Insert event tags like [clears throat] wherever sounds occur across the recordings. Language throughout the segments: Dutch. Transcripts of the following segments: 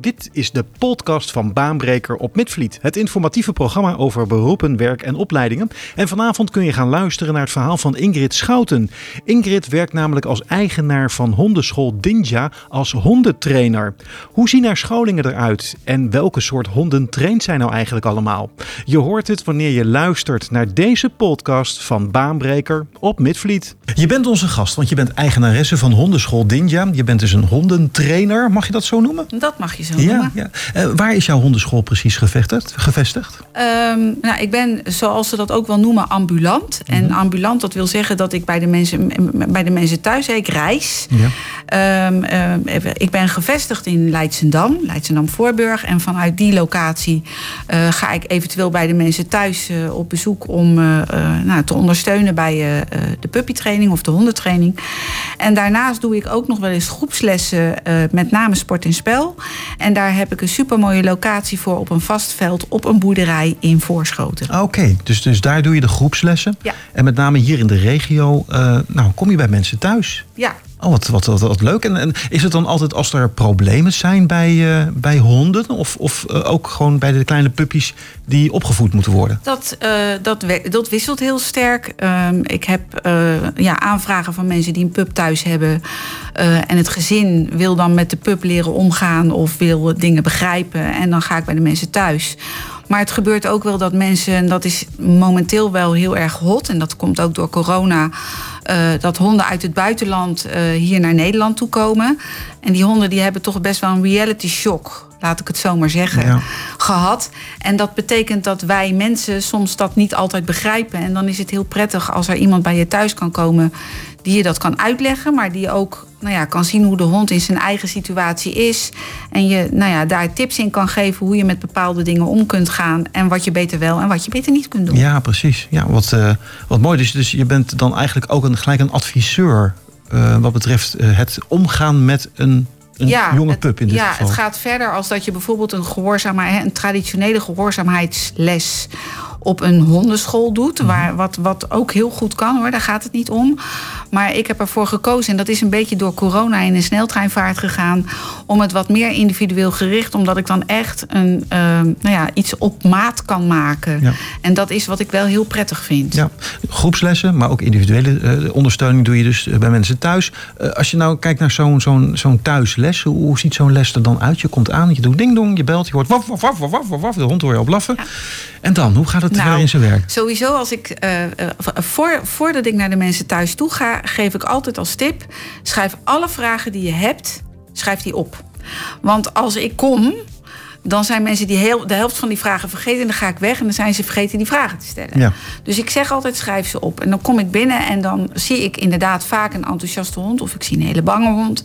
Dit is de podcast van Baanbreker op Midvliet. Het informatieve programma over beroepen, werk en opleidingen. En vanavond kun je gaan luisteren naar het verhaal van Ingrid Schouten. Ingrid werkt namelijk als eigenaar van hondenschool Dinja als hondentrainer. Hoe zien haar scholingen eruit? En welke soort honden traint zij nou eigenlijk allemaal? Je hoort het wanneer je luistert naar deze podcast van Baanbreker op Midvliet. Je bent onze gast, want je bent eigenaresse van hondenschool Dinja. Je bent dus een hondentrainer, mag je dat zo noemen? Dat mag je zo Ja, noemen. ja. Eh, waar is jouw hondenschool precies gevestigd? gevestigd? Ehm, nou, ik ben, zoals ze dat ook wel noemen, ambulant. En ambulant, dat wil zeggen dat ik bij de mensen, bij de mensen thuis, ik reis. Ja. Ehm, ehm, ik ben gevestigd in Leidsendam, Leidsendam-Voorburg. En vanuit die locatie eh, ga ik eventueel bij de mensen thuis eh, op bezoek om nou, te ondersteunen bij de puppytraining of de hondentraining. En daarnaast doe ik ook nog wel eens groepslessen, met name sport en spel. En daar heb ik een supermooie locatie voor op een vast veld op een boerderij in Voorschoten. Ah, Oké, dus, dus daar doe je de groepslessen. Ja. En met name hier in de regio, eh, nou, kom je bij mensen thuis. Ja, Oh, wat, wat, wat, wat leuk. En, en is het dan altijd als er problemen zijn bij, eh, bij honden? Of, of eh, ook gewoon bij de kleine puppies die opgevoed moeten worden? dat, dat, dat wisselt heel sterk. Ehm, ik heb ja, aanvragen van mensen die een pup thuis hebben. Eh, en het gezin wil dan met de pup leren omgaan of wil dingen begrijpen. En dan ga ik bij de mensen thuis. Maar het gebeurt ook wel dat mensen, en dat is momenteel wel heel erg hot, en dat komt ook door corona, eh, dat honden uit het buitenland eh, hier naar Nederland toe komen. En die honden die hebben toch best wel een reality shock, laat ik het zo maar zeggen, Ja. gehad. En dat betekent dat wij mensen soms dat niet altijd begrijpen. En dan is het heel prettig als er iemand bij je thuis kan komen die je dat kan uitleggen, maar die ook nou ja, kan zien hoe de hond in zijn eigen situatie is. En je nou ja, daar tips in kan geven hoe je met bepaalde dingen om kunt gaan. En wat je beter wel en wat je beter niet kunt doen. Ja, precies. Ja, wat, eh, wat mooi. Dus, dus je bent dan eigenlijk ook een, gelijk een adviseur eh, wat betreft eh, het omgaan met een, een jonge het, pup in dit ja, geval. het gaat verder als dat je bijvoorbeeld een, gehoorzaamheid, een traditionele gehoorzaamheidsles op een hondenschool doet. Mhm. Waar, wat, wat ook heel goed kan hoor, daar gaat het niet om. Maar ik heb ervoor gekozen, en dat is een beetje door corona in een sneltreinvaart gegaan, om het wat meer individueel gericht, omdat ik dan echt een, eh, nou ja, iets op maat kan maken. Ja. En dat is wat ik wel heel prettig vind. Ja, groepslessen, maar ook individuele eh, ondersteuning doe je dus eh, bij mensen thuis. Eh, als je nou kijkt naar zo'n zo'n zo'n thuisles, hoe, hoe ziet zo'n les er dan uit? Je komt aan, je doet ding dong, je belt, je hoort waf, waf, waf, waf, waf, waf, de hond hoor je al blaffen. En dan, hoe gaat het Nou, in zijn werk? Sowieso, als ik, eh, voor, voordat ik naar de mensen thuis toe ga, geef ik altijd als tip: schrijf alle vragen die je hebt, schrijf die op. Want als ik kom, dan zijn mensen die heel, de helft van die vragen vergeten en dan ga ik weg en dan zijn ze vergeten die vragen te stellen. Ja. Dus ik zeg altijd: schrijf ze op. En dan kom ik binnen en dan zie ik inderdaad vaak een enthousiaste hond of ik zie een hele bange hond.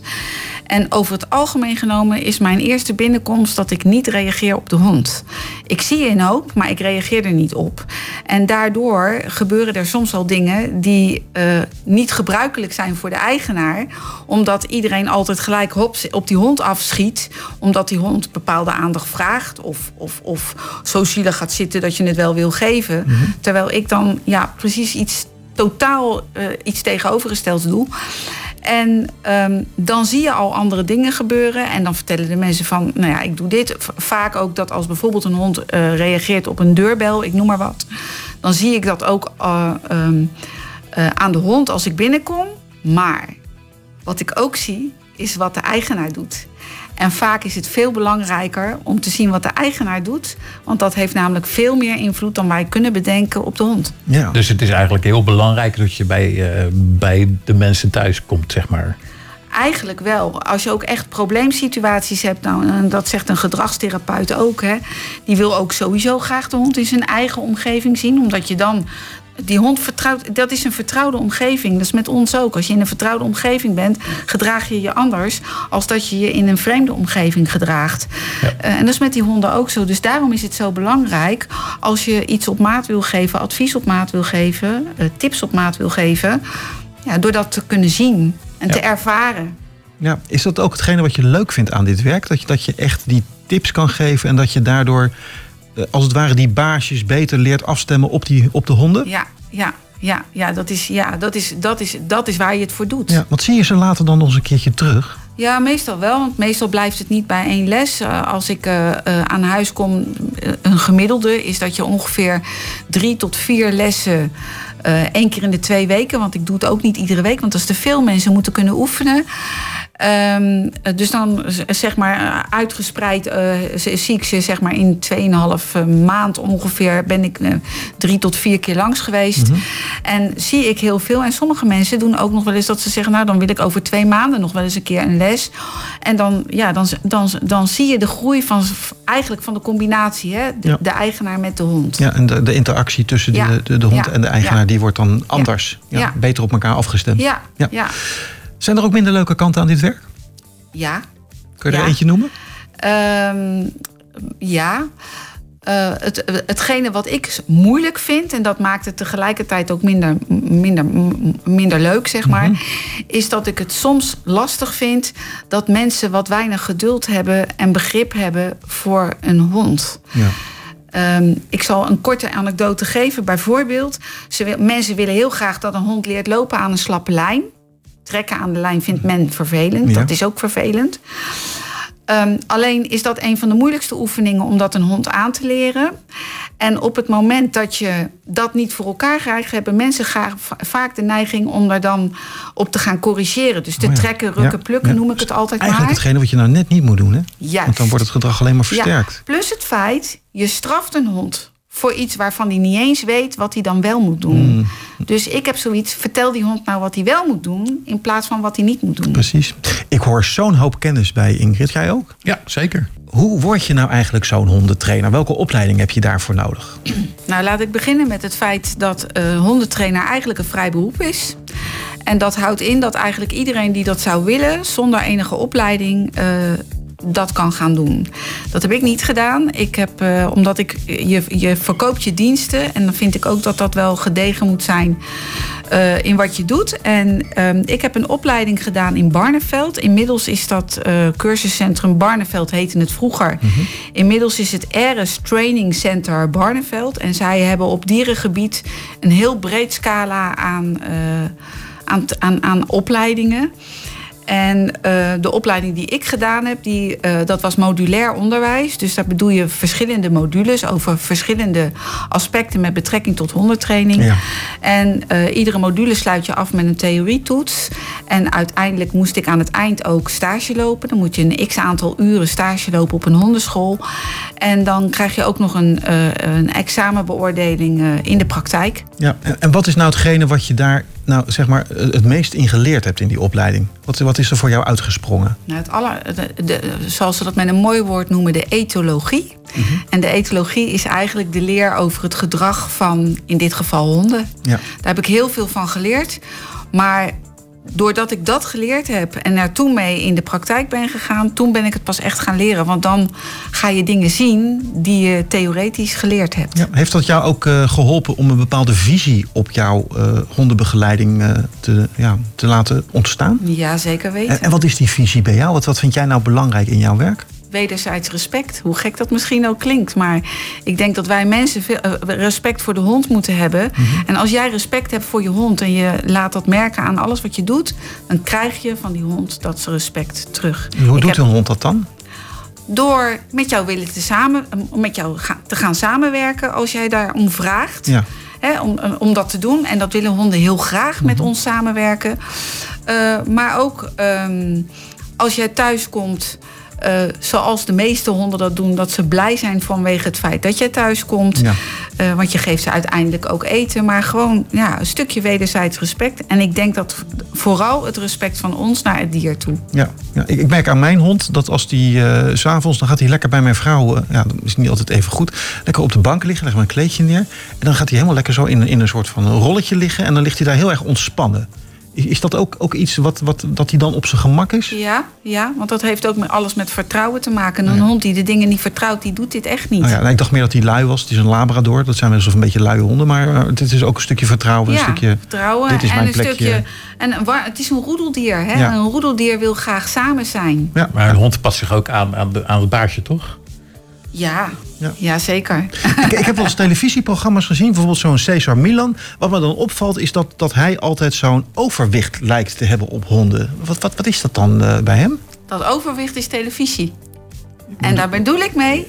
En over het algemeen genomen is mijn eerste binnenkomst dat ik niet reageer op de hond. Ik zie een hoop, maar ik reageer er niet op. En daardoor gebeuren er soms al dingen die eh, niet gebruikelijk zijn voor de eigenaar. Omdat iedereen altijd gelijk op die hond afschiet. Omdat die hond bepaalde aandacht vraagt. Of, of, of zo zielig gaat zitten dat je het wel wil geven. Terwijl ik dan ja, precies iets totaal eh, iets tegenovergesteld doe. En ehm, dan zie je al andere dingen gebeuren. En dan vertellen de mensen van, nou ja, ik doe dit. Vaak ook dat als bijvoorbeeld een hond eh, reageert op een deurbel, ik noem maar wat. Dan zie ik dat ook eh, ehm, eh, aan de hond als ik binnenkom. Maar wat ik ook zie, is wat de eigenaar doet. En vaak is het veel belangrijker om te zien wat de eigenaar doet. Want dat heeft namelijk veel meer invloed dan wij kunnen bedenken op de hond. Ja. Dus het is eigenlijk heel belangrijk dat je bij, eh, bij de mensen thuis komt, zeg maar. Eigenlijk wel. Als je ook echt probleemsituaties hebt, nou, en dat zegt een gedragstherapeut ook, hè, die wil ook sowieso graag de hond in zijn eigen omgeving zien, omdat je dan die hond vertrouwt, dat is een vertrouwde omgeving. Dat is met ons ook. Als je in een vertrouwde omgeving bent, gedraag je je anders als dat je je in een vreemde omgeving gedraagt. Eh, en dat is met die honden ook zo. Dus daarom is het zo belangrijk als je iets op maat wil geven, advies op maat wil geven, eh, tips op maat wil geven, ja, door dat te kunnen zien en te ervaren. Ja, is dat ook hetgene wat je leuk vindt aan dit werk? Dat je, dat je echt die tips kan geven en dat je daardoor, als het ware, die baasjes beter leert afstemmen op, die, op de honden? Ja, ja, ja, ja, dat, is, ja dat, is, dat, is, dat is waar je het voor doet. Ja, want zie je ze later dan nog eens een keertje terug? Ja, meestal wel. Want meestal blijft het niet bij één les. Uh, als ik uh, uh, aan huis kom, een gemiddelde is dat je ongeveer drie tot vier lessen. één keer in de twee weken, want ik doe het ook niet iedere week, want dat is te veel. Mensen moeten kunnen oefenen. Um, dus dan zeg maar uitgespreid uh, zie ik ze zeg maar in 2,5 maand ongeveer ben ik uh, drie tot vier keer langs geweest. Mm -hmm. En zie ik heel veel. En sommige mensen doen ook nog wel eens dat ze zeggen, nou dan wil ik over twee maanden nog wel eens een keer een les. En dan, ja, dan, dan, dan zie je de groei van eigenlijk van de combinatie, hè? De, ja. de eigenaar met de hond. Ja, en de, de interactie tussen ja. de, de, de, hond ja. en de eigenaar, die wordt dan anders. Ja. Beter op elkaar afgestemd. ja. ja. Zijn er ook minder leuke kanten aan dit werk? Ja. Kun je er eentje noemen? Um, ja. Uh, het, hetgene wat ik moeilijk vind, en dat maakt het tegelijkertijd ook minder, minder, minder leuk, zeg maar, mm -hmm. is dat ik het soms lastig vind dat mensen wat weinig geduld hebben en begrip hebben voor een hond. Ja. Um, ik zal een korte anekdote geven. Bijvoorbeeld, ze wil, mensen willen heel graag dat een hond leert lopen aan een slappe lijn trekken aan de lijn vindt men vervelend. Ja. Dat is ook vervelend. Um, alleen is dat een van de moeilijkste oefeningen om dat een hond aan te leren. En op het moment dat je dat niet voor elkaar krijgt, hebben mensen graag, vaak de neiging om daar dan op te gaan corrigeren. Dus te Oh ja. trekken, rukken, Ja. plukken Ja. noem ik het altijd Eigenlijk maar. hetgene wat je nou net niet moet doen, hè? Juist. Want dan wordt het gedrag alleen maar versterkt. Plus het feit, je straft een hond voor iets waarvan hij niet eens weet wat hij dan wel moet doen. Mm, Dus ik heb zoiets, vertel die hond nou wat hij wel moet doen... in plaats van wat hij niet moet doen. precies. Ik hoor zo'n hoop kennis bij Ingrid. Jij ook? Ja, zeker. Hoe word je nou eigenlijk zo'n hondentrainer? Welke opleiding heb je daarvoor nodig? [clears throat] Nou, laat ik beginnen met het feit dat eh hondentrainer eigenlijk een vrij beroep is. En dat houdt in dat eigenlijk iedereen die dat zou willen... zonder enige opleiding... eh, dat kan gaan doen. Dat heb ik niet gedaan. Ik heb, eh, omdat ik, je, je verkoopt je diensten. En dan vind ik ook dat dat wel gedegen moet zijn eh, in wat je doet. En ehm, ik heb een opleiding gedaan in Barneveld. Inmiddels is dat eh, cursuscentrum Barneveld, heette het vroeger. Inmiddels is het Eres Training Center Barneveld. En zij hebben op dierengebied een heel breed scala aan, aan, aan, aan opleidingen. En eh, de opleiding die ik gedaan heb, die, eh, dat was modulair onderwijs. Dus daar bedoel je verschillende modules over verschillende aspecten met betrekking tot hondentraining. Ja. En eh, iedere module sluit je af met een theorietoets. En uiteindelijk moest ik aan het eind ook stage lopen. Dan moet je een x aantal uren stage lopen op een hondenschool. En dan krijg je ook nog een, een examenbeoordeling in de praktijk. Ja. En wat is nou hetgene wat je daar nou, zeg maar, het meest in geleerd hebt in die opleiding? Wat, wat is er voor jou uitgesprongen? Nou, het aller, de, de- zoals ze dat met een mooi woord noemen, de etologie. En de etologie is eigenlijk de leer over het gedrag van, in dit geval, honden. Ja. Daar heb ik heel veel van geleerd. Maar doordat ik dat geleerd heb en er toen mee in de praktijk ben gegaan, toen ben ik het pas echt gaan leren. Want dan ga je dingen zien die je theoretisch geleerd hebt. Ja. Heeft dat jou ook eh, geholpen om een bepaalde visie op jouw eh, hondenbegeleiding eh, te, ja, te laten ontstaan? Ja, zeker weten. En, en wat is die visie bij jou? Wat, wat vind jij nou belangrijk in jouw werk? Wederzijds respect. Hoe gek dat misschien ook klinkt. Maar ik denk dat wij mensen veel, eh, respect voor de hond moeten hebben. En als jij respect hebt voor je hond en je laat dat merken aan alles wat je doet, dan krijg je van die hond dat respect terug. Hoe Ik doet heb- een hond dat dan? Door met jou willen te, samen, om met jou te gaan samenwerken als jij daarom vraagt. Ja. Om, om dat te doen. En dat willen honden heel graag met ons samenwerken. Eh, maar ook ehm, als jij thuis komt, eh, zoals de meeste honden dat doen, dat ze blij zijn vanwege het feit dat jij thuis komt. Ja. Eh, want je geeft ze uiteindelijk ook eten. Maar gewoon ja, een stukje wederzijds respect. En ik denk dat vooral het respect van ons naar het dier toe. Ja, ja ik, ik merk aan mijn hond dat als die eh, s s'avonds, dan gaat hij lekker bij mijn vrouw, eh, ja, dat is niet altijd even goed, lekker op de bank liggen, we een kleedje neer. En dan gaat hij helemaal lekker zo in, in een soort van rolletje liggen en dan ligt hij daar heel erg ontspannen. Is, dat ook, ook iets wat, wat dat hij dan op zijn gemak is? Ja, ja, want dat heeft ook met alles met vertrouwen te maken. Een hond die de dingen niet vertrouwt, die doet dit echt niet. Nou ja, nou, ik dacht meer dat hij lui was. Het is een labrador. Dat zijn wel eens een beetje luie honden. Maar uh, dit is ook een stukje vertrouwen. Een stukje, vertrouwen dit is en mijn een plekje. stukje. En een wa- het is een roedeldier. Hè? Ja. Een roedeldier wil graag samen zijn. Ja, Maar een hond past zich ook aan, aan, de, aan het baasje, toch? Ja, Ja. ja. zeker. ik, ik heb wel eens [laughs] televisieprogramma's gezien, bijvoorbeeld zo'n Cesar Milan. Wat me dan opvalt is dat, dat hij altijd zo'n overwicht lijkt te hebben op honden. Wat, wat, wat is dat dan eh, bij hem? Dat overwicht is televisie. En daar bedoel ik mee,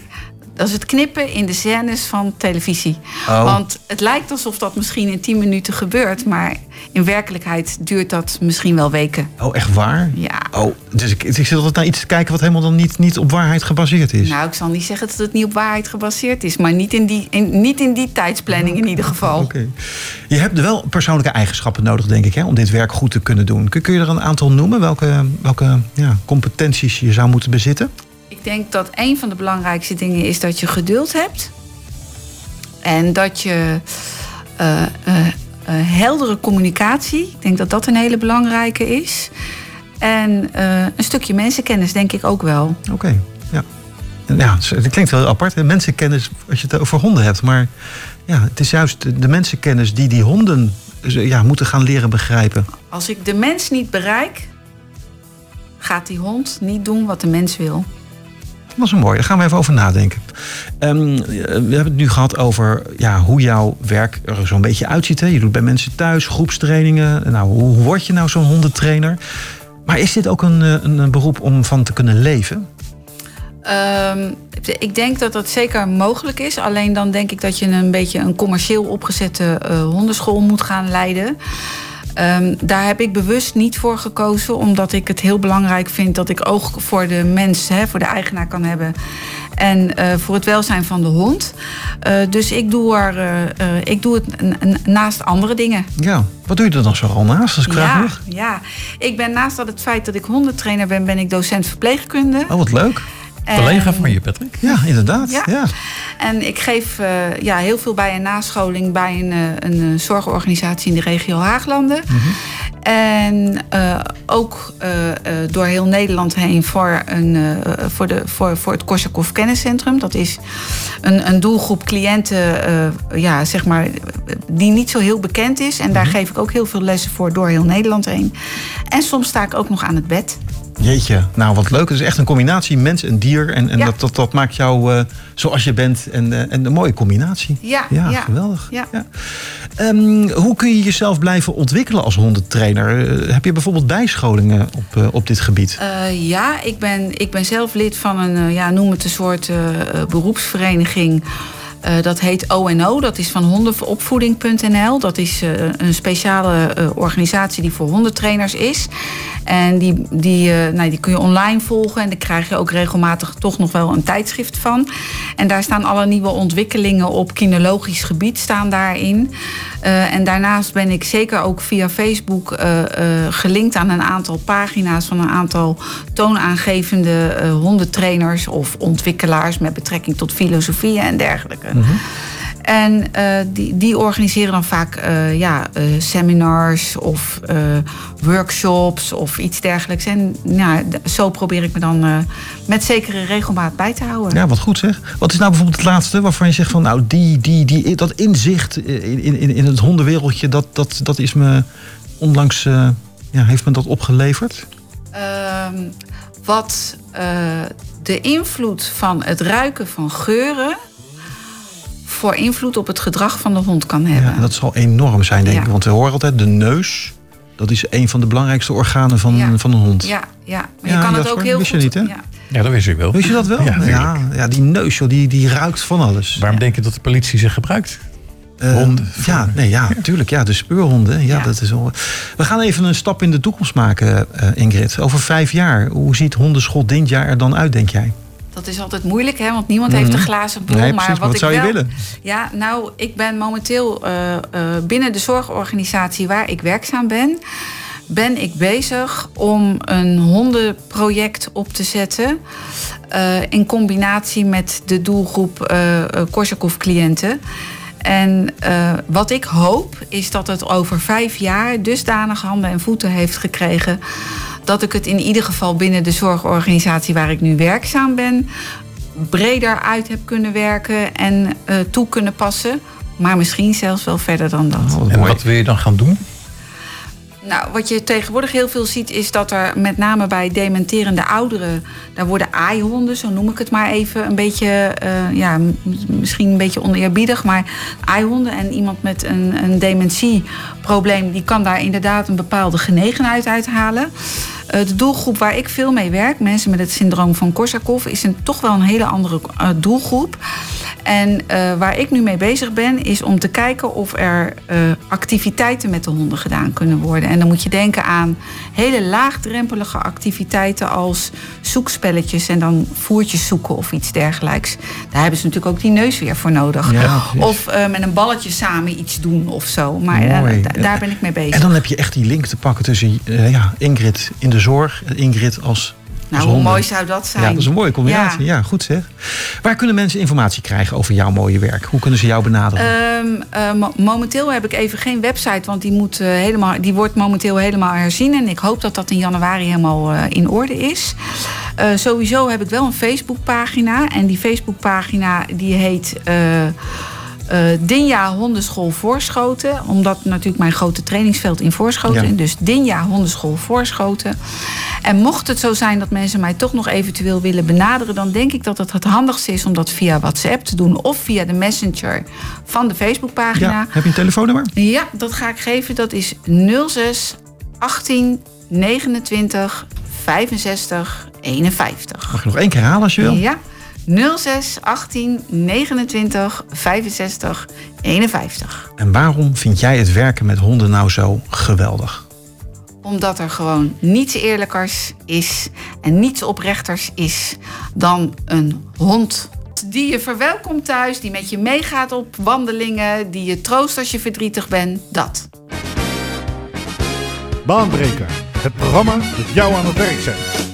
dat is het knippen in de scènes van televisie. Oh. Want het lijkt alsof dat misschien in 10 minuten gebeurt, maar in werkelijkheid duurt dat misschien wel weken. Oh, echt waar? Ja. Oh, dus ik, ik zit altijd naar iets te kijken wat helemaal dan niet, niet op waarheid gebaseerd is. Nou, ik zal niet zeggen dat het niet op waarheid gebaseerd is, maar niet in die, in, niet in die tijdsplanning in ieder geval. Oké. Je hebt wel persoonlijke eigenschappen nodig, denk ik, hè, om dit werk goed te kunnen doen. Kun, kun je er een aantal noemen? Welke, welke ja, competenties je zou moeten bezitten? Ik denk dat een van de belangrijkste dingen is dat je geduld hebt. En dat je eh, eh, eh, heldere communicatie, ik denk dat dat een hele belangrijke is. En een stukje mensenkennis, denk ik ook wel. Oké, ja. Ja, het klinkt wel apart. hè, Mensenkennis als je het over honden hebt. Maar ja, het is juist de- mensenkennis die die honden ja, moeten gaan leren begrijpen. Als ik de mens niet bereik, gaat die hond niet doen wat de mens wil. Dat is een mooi. Daar gaan we even over nadenken. Ehm, we hebben het nu gehad over ja, hoe jouw werk er zo'n beetje uitziet. Hè? Je doet bij mensen thuis, groepstrainingen. Nou, hoe, word je nou zo'n hondentrainer? Maar is dit ook een, eh, een beroep om van te kunnen leven? Ehm, ik denk dat dat zeker mogelijk is. Alleen dan denk ik dat je een beetje een commercieel opgezette eh, hondenschool moet gaan leiden. Ehm, daar heb ik bewust niet voor gekozen, omdat ik het heel belangrijk vind dat ik oog voor de mens, hè, voor de eigenaar kan hebben. En eh, voor het welzijn van de hond. Eh, dus ik doe, er, eh, ik doe het naast andere dingen. Ja. Wat doe je er dan zo al naast, als ik Ja, ja, ik ben naast dat het feit dat ik hondentrainer ben, ben ik docent verpleegkunde. Oh, wat leuk. Collega En- van je, Patrick. Ja, inderdaad. Ja. Ja. En ik geef eh, ja, heel veel bij een nascholing bij een, eh, een eh, zorgorganisatie in de regio Haaglanden. En eh, ook eh, eh, door heel Nederland heen voor, een, eh, voor, de, voor, voor het Korsakoff Kenniscentrum. Dat is een, een doelgroep cliënten eh, ja, zeg maar, die niet zo heel bekend is. En daar geef ik ook heel veel lessen voor door heel Nederland heen. En soms sta ik ook nog aan het bed. Jeetje, nou wat leuk. Het is echt een combinatie mens en dier. En, en Ja. dat, dat, dat maakt jou eh, zoals je bent. En, eh, en een mooie combinatie. Ja, Ja, ja. geweldig. Ja. Ehm, hoe kun je jezelf blijven ontwikkelen als hondentrainer? Eh, heb je bijvoorbeeld bijscholingen op, eh, op dit gebied? Eh, ja, ik ben, ik ben zelf lid van een, ja, noem het een soort beroepsvereniging. Eh, dat heet ONO, dat is van hondenopvoeding.nl. Dat is eh, een speciale eh, organisatie die voor hondentrainers is. En die, die, nou, die kun je online volgen en daar krijg je ook regelmatig toch nog wel een tijdschrift van. En daar staan alle nieuwe ontwikkelingen op kinologisch gebied staan daarin. En daarnaast ben ik zeker ook via Facebook gelinkt aan een aantal pagina's van een aantal toonaangevende hondentrainers of ontwikkelaars met betrekking tot filosofie en dergelijke. En eh, die, die organiseren dan vaak eh, ja, eh, seminars of workshops of iets dergelijks. En ja, zo probeer ik me dan met zekere regelmaat bij te houden. Ja, wat goed zeg. Wat is nou bijvoorbeeld het laatste waarvan je zegt van nou, die, die, die, dat inzicht in, in, in het hondenwereldje, dat, dat, dat is me onlangs, ja, heeft me dat opgeleverd? Ehm, wat de invloed van het ruiken van geuren voor invloed op het gedrag van de hond kan hebben. Ja, dat zal enorm zijn, denk ik. Ja. Want we horen altijd de neus. Dat is een van de belangrijkste organen van, Ja. van een hond. Ja, ja. maar Ja, je kan het ook heel wist je niet, hè? Ja. Ja, dat wist ik wel. Wist je dat wel? Ja, ja, ja, die neus, joh, die, die ruikt van alles. Waarom denk je dat de politie ze gebruikt? Eh, Honden. Ja, nee, ja, tuurlijk. Ja, de speurhonden. Ja, Ja. Dat is wel... We gaan even een stap in de toekomst maken, eh, Ingrid. Over vijf jaar. Hoe ziet hondenschot dit jaar er dan uit, denk jij? Dat is altijd moeilijk, hè? want niemand heeft een glazen bol. Mhm. Nee, maar wat, ik zou je wel, willen? Ja, nou, ik ben momenteel eh, eh, binnen de zorgorganisatie waar ik werkzaam ben, ben ik bezig om een hondenproject op te zetten. eh, in combinatie met de doelgroep eh, Korsakoff-cliënten. En wat ik hoop is dat het over vijf jaar dusdanig handen en voeten heeft gekregen. Dat ik het in ieder geval binnen de zorgorganisatie waar ik nu werkzaam ben. breder uit heb kunnen werken en eh, toe kunnen passen. Maar misschien zelfs wel verder dan dat. Oh, En wat wil je dan gaan doen? Nou, wat je tegenwoordig heel veel ziet, is dat er met name bij dementerende ouderen, daar worden aaihonden, zo noem ik het maar even, een beetje, eh, ja, misschien een beetje oneerbiedig, maar aaihonden en iemand met een, een dementieprobleem, die kan daar inderdaad een bepaalde genegenheid uithalen. Uh, de doelgroep waar ik veel mee werk, mensen met het syndroom van Korsakoff, is een, toch wel een hele andere uh, doelgroep. En uh, waar ik nu mee bezig ben, is om te kijken of er uh, activiteiten met de honden gedaan kunnen worden. En dan moet je denken aan hele laagdrempelige activiteiten als zoekspelletjes en dan voertjes zoeken of iets dergelijks. Daar hebben ze natuurlijk ook die neus weer voor nodig. Ja, of uh, met een balletje samen iets doen of zo. Maar daar ben ik mee bezig. En dan heb je echt die link te pakken tussen ja, Ingrid in de zorg en Ingrid als nou, hoe mooi zou dat zijn? Ja, dat is een mooie combinatie. Ja. ja. goed zeg. Waar kunnen mensen informatie krijgen over jouw mooie werk? Hoe kunnen ze jou benaderen? Um, uh, momenteel heb ik even geen website, want die, moet, uh, helemaal, die wordt momenteel helemaal herzien. En ik hoop dat dat in januari helemaal uh, in orde is. sowieso heb ik wel een Facebookpagina. En die Facebookpagina die heet... Uh, Dinja Hondenschool Voorschoten. Omdat natuurlijk mijn grote trainingsveld in Voorschoten. Ja. Dus Dinja Hondenschool Voorschoten. En mocht het zo zijn dat mensen mij toch nog eventueel willen benaderen... dan denk ik dat het het handigste is om dat via WhatsApp te doen... of via de messenger van de Facebookpagina. Ja. Heb je een telefoonnummer? Ja, dat ga ik geven. Dat is 06 18 29 65 51. Mag je nog één keer halen als je wil? Ja. 06 18 29 65 51. En waarom vind jij het werken met honden nou zo geweldig? Omdat er gewoon niets eerlijkers is en niets oprechters is dan een hond. Die je verwelkomt thuis, die met je meegaat op wandelingen, die je troost als je verdrietig bent, dat. Baanbreker, het programma dat jou aan het werk zet.